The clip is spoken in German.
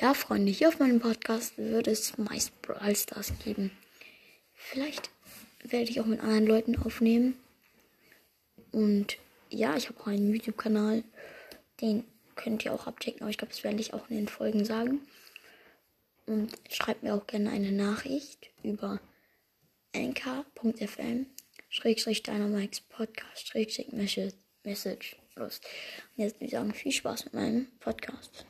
Ja, Freunde, hier auf meinem Podcast wird es meist Brawl Stars geben. Vielleicht werde ich auch mit anderen Leuten aufnehmen. Und ja, ich habe auch einen YouTube-Kanal. Den könnt ihr auch abchecken, aber ich glaube, das werde ich auch in den Folgen sagen. Und schreibt mir auch gerne eine Nachricht über nk.fm Schrägstrich Dynamax Podcast Schrägstrich Message. Los. Und jetzt würde ich sagen, viel Spaß mit meinem Podcast.